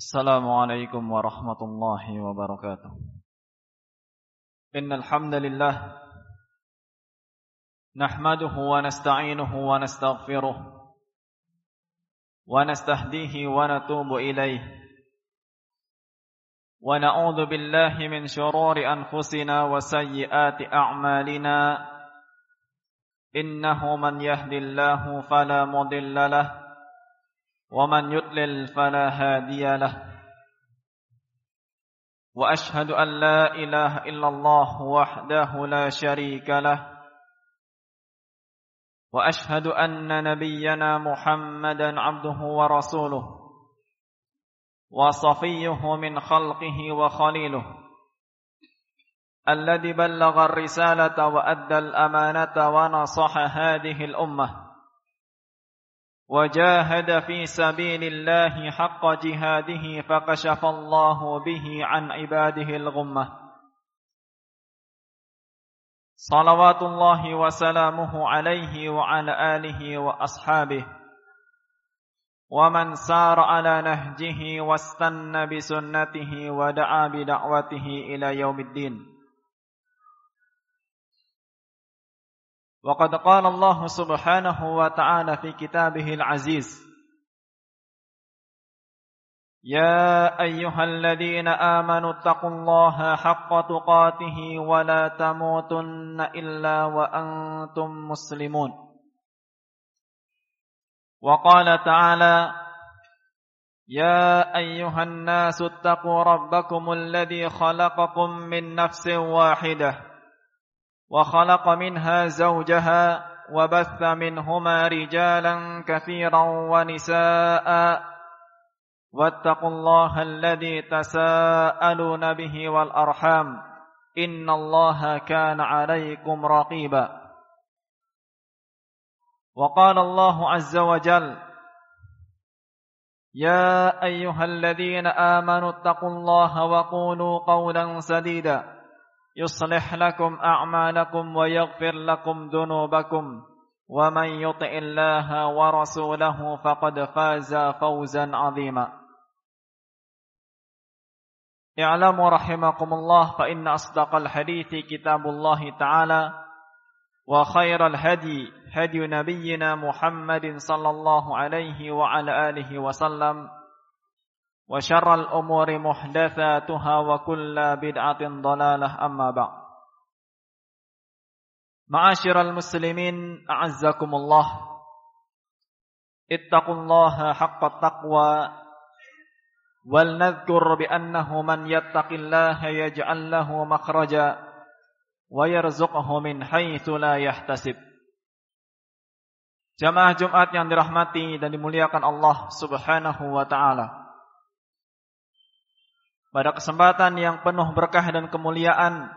السلام عليكم ورحمة الله وبركاته إن الحمد لله نحمده ونستعينه ونستغفره ونستهديه ونتوب إليه ونعوذ بالله من شرور أنفسنا وسيئات أعمالنا إنه من يهدي الله فلا مضل له ومن يضلل فلا هادي له. وأشهد أن لا إله إلا الله وحده لا شريك له. وأشهد أن نبينا محمدا عبده ورسوله. وصفيه من خلقه وخليله. الذي بلغ الرسالة وأدى الأمانة ونصح هذه الأمة. وجاهد في سبيل الله حق جهاده فكشف الله به عن عباده الغمة. صلوات الله وسلامه عليه وعلى آله وأصحابه. ومن سار على نهجه واستنى بسنته ودعا بدعوته إلى يوم الدين. وقد قال الله سبحانه وتعالى في كتابه العزيز يا أيها الذين آمنوا اتقوا الله حق تقاته ولا تموتن إلا وأنتم مسلمون. وقال تعالى يا أيها الناس اتقوا ربكم الذي خلقكم من نفس واحدة. وخلق منها زوجها وبث منهما رجالا كثيرا ونساء. واتقوا الله الذي تساءلون به والأرحام. إن الله كان عليكم رقيبا. وقال الله عز وجل يا أيها الذين آمنوا اتقوا الله وقولوا قولا سديدا. يصلح لكم أعمالكم ويغفر لكم ذنوبكم ومن يطع الله ورسوله فقد فاز فوزا عظيما. اعلموا رحمكم الله فإن أصدق الحديث كتاب الله تعالى وخير الهدي هدي نبينا محمد صلى الله عليه وعلى آله وسلم وشر الأمور محدثاتها وكل بدعة ضلالة أما بعد معاشر المسلمين أعزكم الله اتقوا الله حق التقوى ولنذكر بأنه من يتق الله يجعل له مخرجا ويرزقه من حيث لا يحتسب Jamaah Jumat yang dirahmati dan dimuliakan Allah Subhanahu wa taala. Pada kesempatan yang penuh berkah dan kemuliaan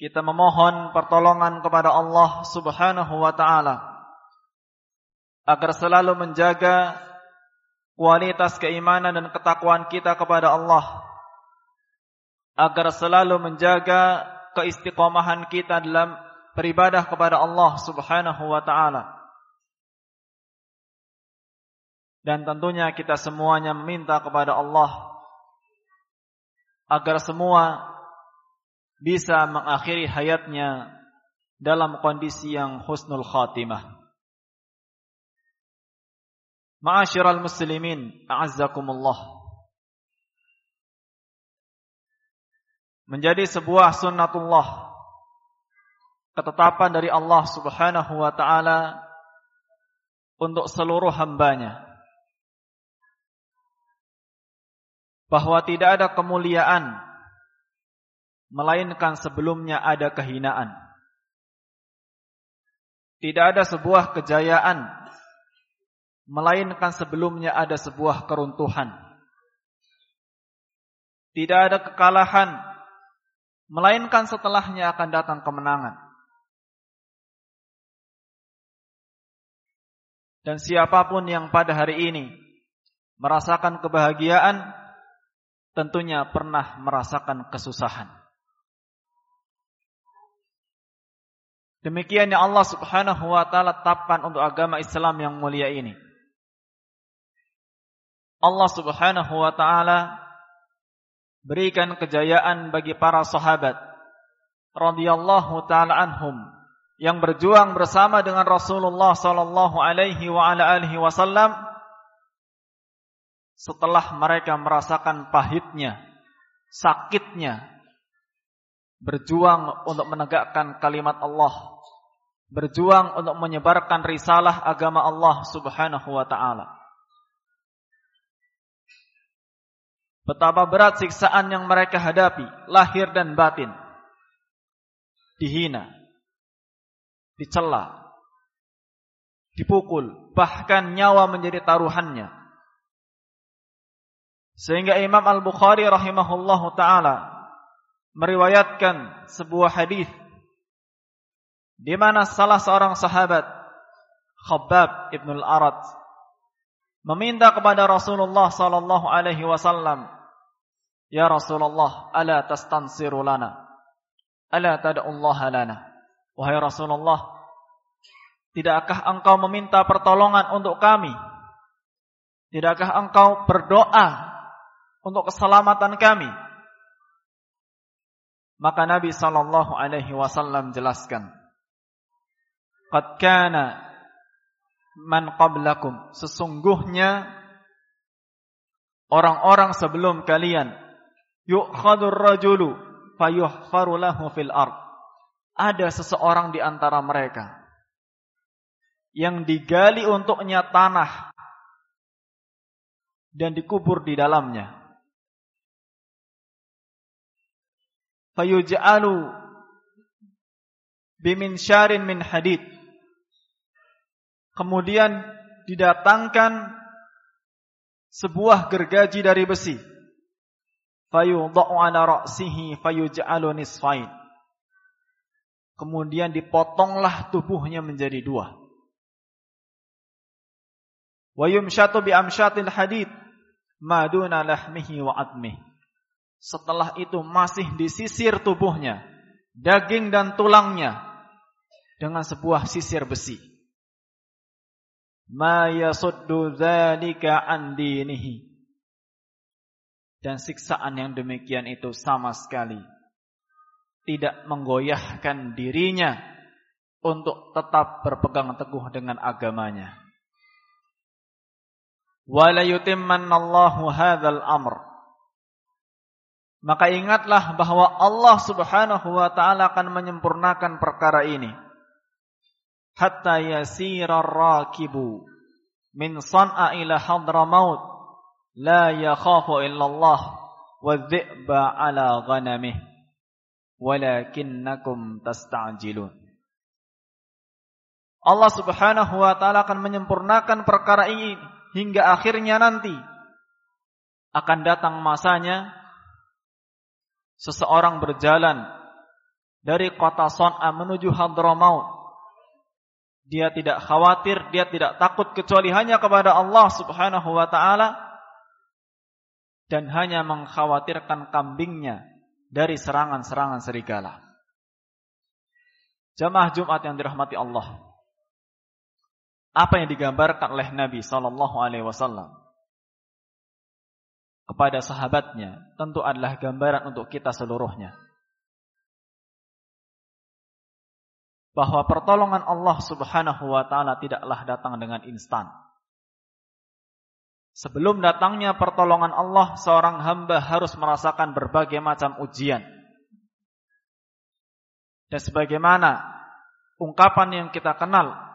kita memohon pertolongan kepada Allah Subhanahu wa taala agar selalu menjaga kualitas keimanan dan ketakwaan kita kepada Allah agar selalu menjaga keistiqomahan kita dalam beribadah kepada Allah Subhanahu wa taala. Dan tentunya kita semuanya meminta kepada Allah agar semua bisa mengakhiri hayatnya dalam kondisi yang husnul khatimah. Ma'asyiral muslimin, a'azzakumullah. Menjadi sebuah sunnatullah ketetapan dari Allah Subhanahu wa taala untuk seluruh hambanya bahwa tidak ada kemuliaan melainkan sebelumnya ada kehinaan. Tidak ada sebuah kejayaan melainkan sebelumnya ada sebuah keruntuhan. Tidak ada kekalahan melainkan setelahnya akan datang kemenangan. Dan siapa pun yang pada hari ini merasakan kebahagiaan tentunya pernah merasakan kesusahan. Demikian yang Allah Subhanahu wa taala tetapkan untuk agama Islam yang mulia ini. Allah Subhanahu wa taala berikan kejayaan bagi para sahabat radhiyallahu taala anhum yang berjuang bersama dengan Rasulullah sallallahu alaihi wa ala alihi wasallam setelah mereka merasakan pahitnya, sakitnya berjuang untuk menegakkan kalimat Allah, berjuang untuk menyebarkan risalah agama Allah Subhanahu wa taala. Betapa berat siksaan yang mereka hadapi, lahir dan batin. Dihina, dicela, dipukul, bahkan nyawa menjadi taruhannya. Sehingga Imam Al-Bukhari rahimahullahu taala meriwayatkan sebuah hadis di mana salah seorang sahabat Khabbab ibn al-Arad meminta kepada Rasulullah sallallahu alaihi wasallam Ya Rasulullah, ala tastansiru lana. Ala tada'ullaha lana. Wahai Rasulullah, tidakkah engkau meminta pertolongan untuk kami? Tidakkah engkau berdoa untuk keselamatan kami? Maka Nabi sallallahu alaihi wasallam jelaskan, "Qad kana man qablakum." Sesungguhnya orang-orang sebelum kalian yu'khadur rajulu fayuhfaru lahu fil ard. Ada seseorang di antara mereka yang digali untuknya tanah dan dikubur di dalamnya. Fayuj'alu bimin syarin min hadid. Kemudian didatangkan sebuah gergaji dari besi fayudha'u ala ra'sihi fayuj'alu nisfain. Kemudian dipotonglah tubuhnya menjadi dua. Wa yumshatu bi amshatil hadid maduna lahmihi wa admih. Setelah itu masih disisir tubuhnya, daging dan tulangnya dengan sebuah sisir besi. Ma yasuddu dzalika an dinihi dan siksaan yang demikian itu sama sekali tidak menggoyahkan dirinya untuk tetap berpegang teguh dengan agamanya. Wala yutimmannallahu hadzal amr. Maka ingatlah bahwa Allah Subhanahu wa taala akan menyempurnakan perkara ini. Hatta yasira rakibu min san'a ila hadramaut la yakhafu illallah wadhi'ba ala ghanamih. Walakinnakum tasta'jilun. Allah Subhanahu wa taala akan menyempurnakan perkara ini hingga akhirnya nanti. Akan datang masanya seseorang berjalan dari kota Son'a menuju Hadramaut dia tidak khawatir dia tidak takut kecuali hanya kepada Allah Subhanahu wa taala dan hanya mengkhawatirkan kambingnya dari serangan-serangan serigala. Jamaah Jumat yang dirahmati Allah. Apa yang digambarkan oleh Nabi sallallahu alaihi wasallam kepada sahabatnya tentu adalah gambaran untuk kita seluruhnya. Bahwa pertolongan Allah Subhanahu wa taala tidaklah datang dengan instan. Sebelum datangnya pertolongan Allah, seorang hamba harus merasakan berbagai macam ujian. Dan sebagaimana ungkapan yang kita kenal,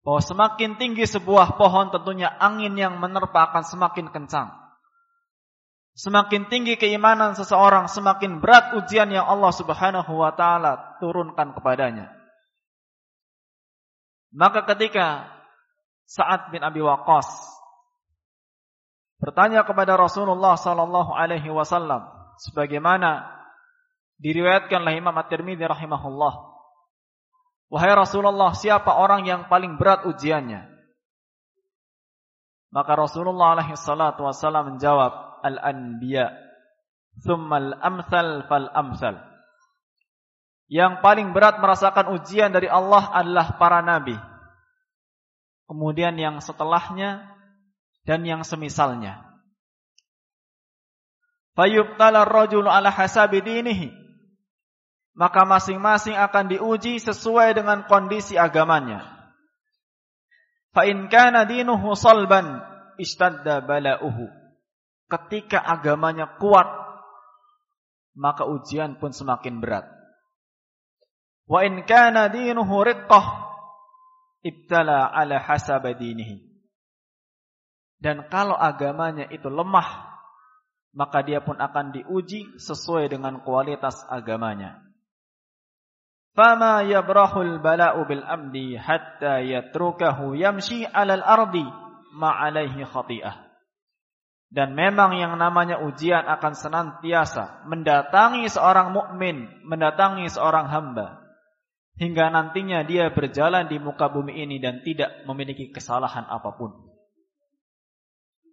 bahwa semakin tinggi sebuah pohon tentunya angin yang menerpa akan semakin kencang. Semakin tinggi keimanan seseorang, semakin berat ujian yang Allah Subhanahu wa taala turunkan kepadanya. Maka ketika Sa'ad bin Abi Waqqas bertanya kepada Rasulullah sallallahu alaihi wasallam sebagaimana diriwayatkan oleh Imam At-Tirmidzi rahimahullah. Wahai Rasulullah, siapa orang yang paling berat ujiannya? Maka Rasulullah alaihi salatu wasallam menjawab, al-anbiya, thumma al-amsal fal-amsal. Yang paling berat merasakan ujian dari Allah adalah para nabi. Kemudian yang setelahnya dan yang semisalnya. Fayubtala ar-rajulu ala hasabi dinihi. Maka masing-masing akan diuji sesuai dengan kondisi agamanya. Fa in kana dinuhu salban istadda bala'uhu. Ketika agamanya kuat, maka ujian pun semakin berat. Wa in kana dinuhu riqqah ibtala ala hasab dinihi. Dan kalau agamanya itu lemah, maka dia pun akan diuji sesuai dengan kualitas agamanya. Fama yabrahul bala'u bil amdi hatta yatrukahu yamshi 'alal ardi 'alaihi khati'ah. Dan memang yang namanya ujian akan senantiasa mendatangi seorang mukmin, mendatangi seorang hamba hingga nantinya dia berjalan di muka bumi ini dan tidak memiliki kesalahan apa pun.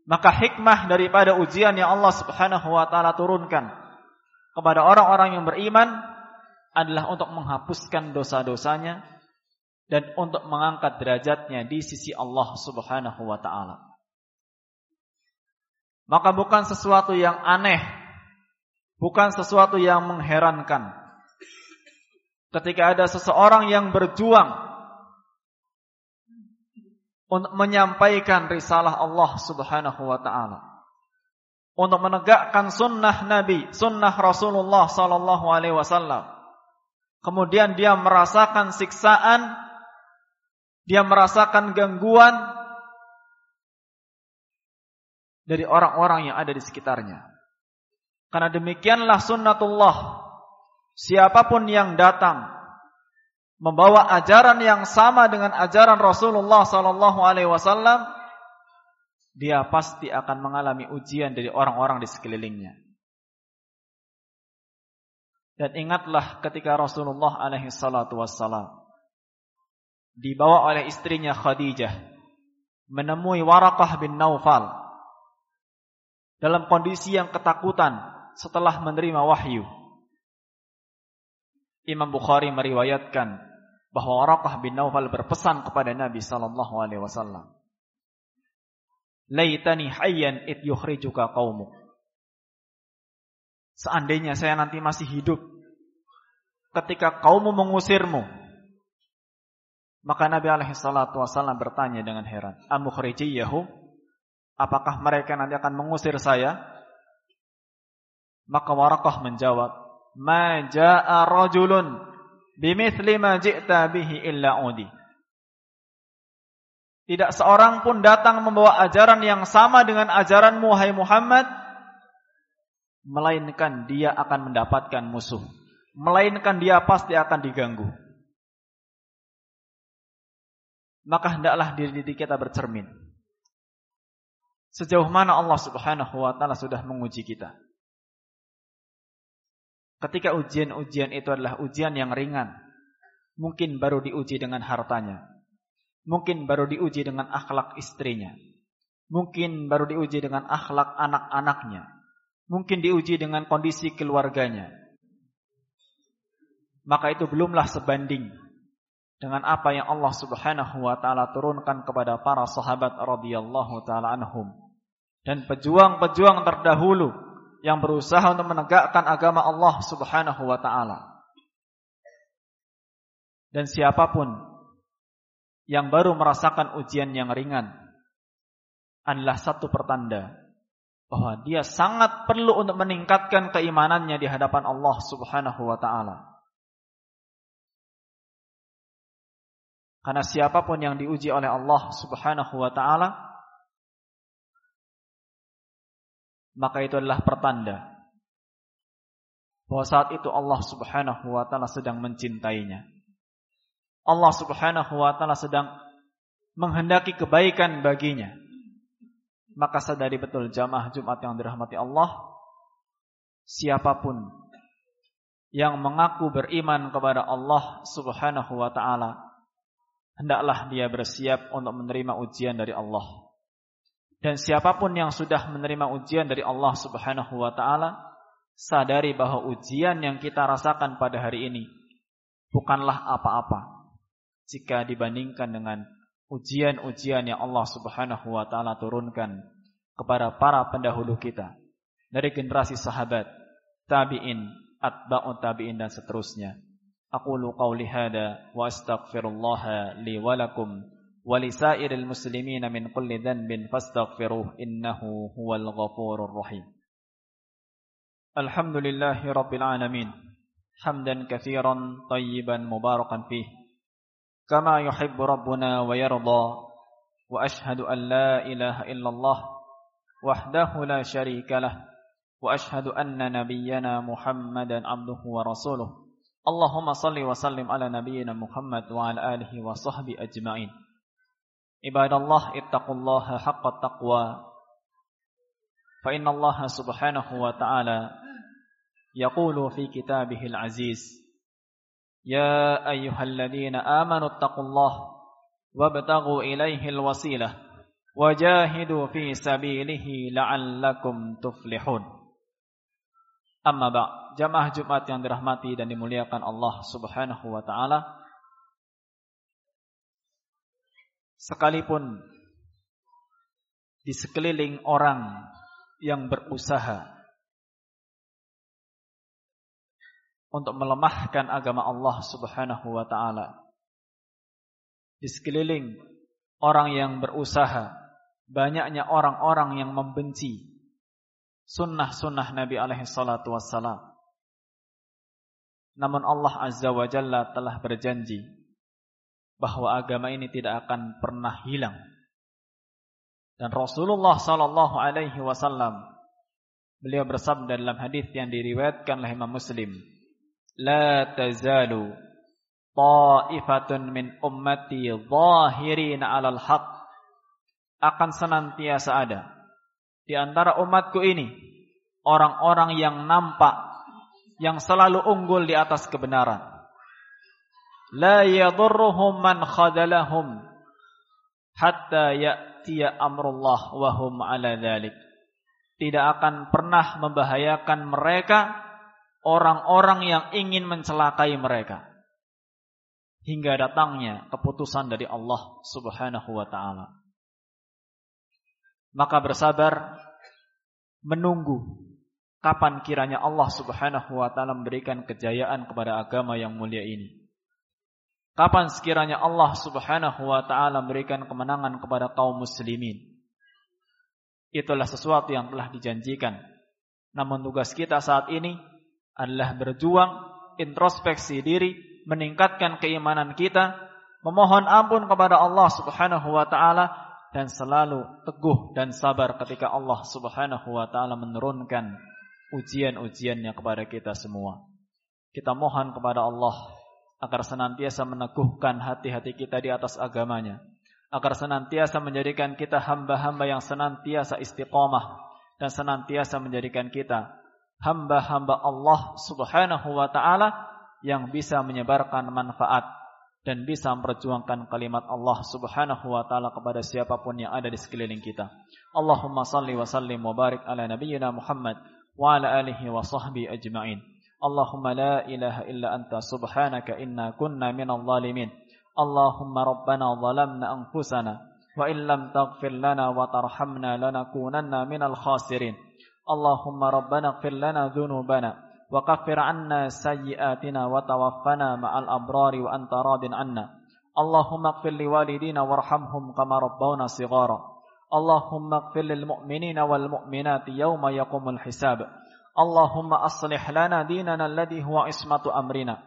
Maka hikmah daripada ujian yang Allah Subhanahu wa taala turunkan kepada orang-orang yang beriman adalah untuk menghapuskan dosa-dosanya dan untuk mengangkat derajatnya di sisi Allah Subhanahu wa taala. Maka bukan sesuatu yang aneh, bukan sesuatu yang mengherankan. Ketika ada seseorang yang berjuang untuk menyampaikan risalah Allah Subhanahu wa taala. Untuk menegakkan sunnah Nabi, sunnah Rasulullah sallallahu alaihi wasallam. Kemudian dia merasakan siksaan, dia merasakan gangguan dari orang-orang yang ada di sekitarnya. Karena demikianlah sunnatullah. Siapa pun yang datang membawa ajaran yang sama dengan ajaran Rasulullah sallallahu alaihi wasallam, dia pasti akan mengalami ujian dari orang-orang di sekelilingnya. Dan ingatlah ketika Rasulullah alaihi salatu wassalam dibawa oleh istrinya Khadijah menemui Warakah bin Naufal dalam kondisi yang ketakutan setelah menerima wahyu. Imam Bukhari meriwayatkan bahwa Waraqah bin Naufal berpesan kepada Nabi sallallahu alaihi wasallam. Laitani hayyan it yukhrijuka qaumuk. Seandainya saya nanti masih hidup ketika kaummu mengusirmu. Maka Nabi alaihi salatu wasallam bertanya dengan heran, "Amukhrijiyahu? Apakah mereka nanti akan mengusir saya?" Maka Waraqah menjawab, "Ma jaa rajulun bimithli ma bihi illa udi. Tidak seorang pun datang membawa ajaran yang sama dengan ajaran Muhammad Muhammad melainkan dia akan mendapatkan musuh, melainkan dia pasti akan diganggu. Maka hendaklah diri diri kita bercermin. Sejauh mana Allah Subhanahu wa taala sudah menguji kita. Ketika ujian-ujian itu adalah ujian yang ringan, mungkin baru diuji dengan hartanya, mungkin baru diuji dengan akhlak istrinya, mungkin baru diuji dengan akhlak anak-anaknya, mungkin diuji dengan kondisi keluarganya. Maka itu belumlah sebanding dengan apa yang Allah Subhanahu wa taala turunkan kepada para sahabat radhiyallahu taala anhum dan pejuang-pejuang terdahulu yang berusaha untuk menegakkan agama Allah Subhanahu wa taala. Dan siapa pun yang baru merasakan ujian yang ringan adalah satu pertanda bahwa dia sangat perlu untuk meningkatkan keimanannya di hadapan Allah Subhanahu wa taala. Karena siapa pun yang diuji oleh Allah Subhanahu wa taala maka itu adalah pertanda bahwa saat itu Allah Subhanahu wa taala sedang mencintainya. Allah Subhanahu wa taala sedang menghendaki kebaikan baginya. Maka sadari betul jamaah Jumat yang dirahmati Allah, siapa pun yang mengaku beriman kepada Allah Subhanahu wa taala, hendaklah dia bersiap untuk menerima ujian dari Allah. Dan siapa pun yang sudah menerima ujian dari Allah Subhanahu wa taala, sadari bahwa ujian yang kita rasakan pada hari ini bukanlah apa-apa jika dibandingkan dengan ujian-ujian yang Allah Subhanahu wa taala turunkan kepada para pendahulu kita dari generasi sahabat, tabi'in, atba'ut tabi'in dan seterusnya. Aqulu qawli hada wa astaghfirullah li wa lakum wa li sairil muslimin min kulli dhanbin fastaghfiruh innahu huwal ghafurur rahim. Alhamdulillahi rabbil alamin. Hamdan katsiran tayyiban mubarakan fihi كما يحب ربنا ويرضى وأشهد أن لا إله إلا الله وحده لا شريك له وأشهد أن نبينا محمدا عبده ورسوله. اللهم صل وسلم على نبينا محمد وعلى آله وصحبه أجمعين. عباد الله اتقوا الله حق التقوى. فإن الله سبحانه وتعالى يقول في كتابه العزيز يا أيها الذين آمنوا اتقوا الله وابتغوا إليه الوسيلة وجاهدوا في سبيله لعلكم تفلحون Amma ba' jamaah Jumat yang dirahmati dan dimuliakan Allah Subhanahu wa taala. Sekalipun di sekeliling orang yang berusaha untuk melemahkan agama Allah Subhanahu wa taala. Di sekeliling orang yang berusaha, banyaknya orang-orang yang membenci sunnah-sunnah Nabi alaihi salatu wassalam. Namun Allah Azza wa Jalla telah berjanji bahwa agama ini tidak akan pernah hilang. Dan Rasulullah sallallahu alaihi wasallam beliau bersabda dalam hadis yang diriwayatkan oleh Imam Muslim, la tazalu ta'ifatun min ummati zahirin 'alal haq. Akan senantiasa ada. Di antara umatku ini orang-orang yang nampak yang selalu unggul di atas kebenaran. La yadurruhum man khadalahum hatta ya'tiya amrullah wa hum 'ala tidak akan pernah membahayakan mereka orang-orang yang ingin mencelakai mereka hingga datangnya keputusan dari Allah Subhanahu wa taala. Maka bersabar menunggu kapan kiranya Allah Subhanahu wa taala memberikan kejayaan kepada agama yang mulia ini. Kapan sekiranya Allah Subhanahu wa taala memberikan kemenangan kepada kaum muslimin. Itulah sesuatu yang telah dijanjikan. Namun tugas kita saat ini adalah berjuang, introspeksi diri, meningkatkan keimanan kita, memohon ampun kepada Allah Subhanahu wa taala dan selalu teguh dan sabar ketika Allah Subhanahu wa taala menurunkan ujian-ujiannya kepada kita semua. Kita mohon kepada Allah agar senantiasa meneguhkan hati-hati kita di atas agamanya, agar senantiasa menjadikan kita hamba-hamba yang senantiasa istiqomah dan senantiasa menjadikan kita hamba-hamba Allah Subhanahu wa taala yang bisa menyebarkan manfaat dan bisa memperjuangkan kalimat Allah Subhanahu wa taala kepada siapa pun yang ada di sekeliling kita. Allahumma salli wa sallim wa barik ala nabiyyina Muhammad wa ala alihi wa sahbihi ajma'in. Allahumma la ilaha illa anta subhanaka inna kunna minal zalimin. Allahumma rabbana zalamna anfusana wa in lam taghfir lana wa tarhamna lanakunanna minal khasirin. اللهم ربنا اغفر لنا ذنوبنا وكفر عنا سيئاتنا وتوفنا مع الأبرار وأنت راض عنا. اللهم اغفر لوالدينا وارحمهم كما ربونا صغارا. اللهم اغفر للمؤمنين والمؤمنات يوم يقوم الحساب. اللهم أصلح لنا ديننا الذي هو عصمة أمرنا.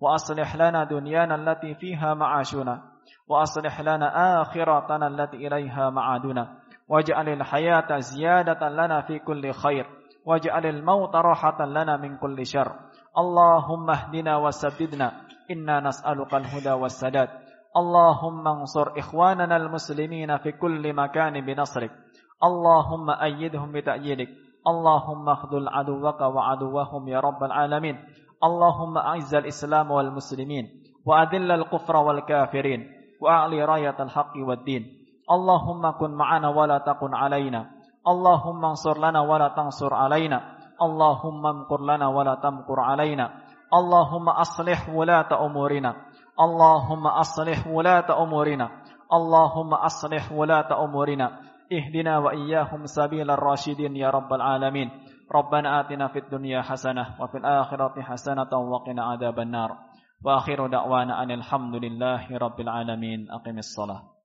وأصلح لنا دنيانا التي فيها معاشنا. وأصلح لنا آخرتنا التي إليها معادنا. واجعل الحياة زيادة لنا في كل خير. واجعل الموت راحة لنا من كل شر. اللهم اهدنا وسددنا. إنا نسألك الهدى والسداد. اللهم انصر إخواننا المسلمين في كل مكان بنصرك. اللهم أيدهم بتأييدك. اللهم اخذل عدوك وعدوهم يا رب العالمين. اللهم أعز الإسلام والمسلمين. وأذل الكفر والكافرين. وأعلي راية الحق والدين. اللهم كن معنا ولا تكن علينا. اللهم انصر لنا ولا تنصر علينا. اللهم امكر لنا ولا تمكر علينا. اللهم أصلح ولاة أمورنا. اللهم أصلح ولاة أمورنا. اللهم أصلح ولاة أمورنا. اهدنا وإياهم سبيل الراشدين يا رب العالمين. ربنا آتنا في الدنيا حسنة وفي الآخرة حسنة وقنا عذاب النار. وآخر دعوانا أن الحمد لله رب العالمين. أقم الصلاة.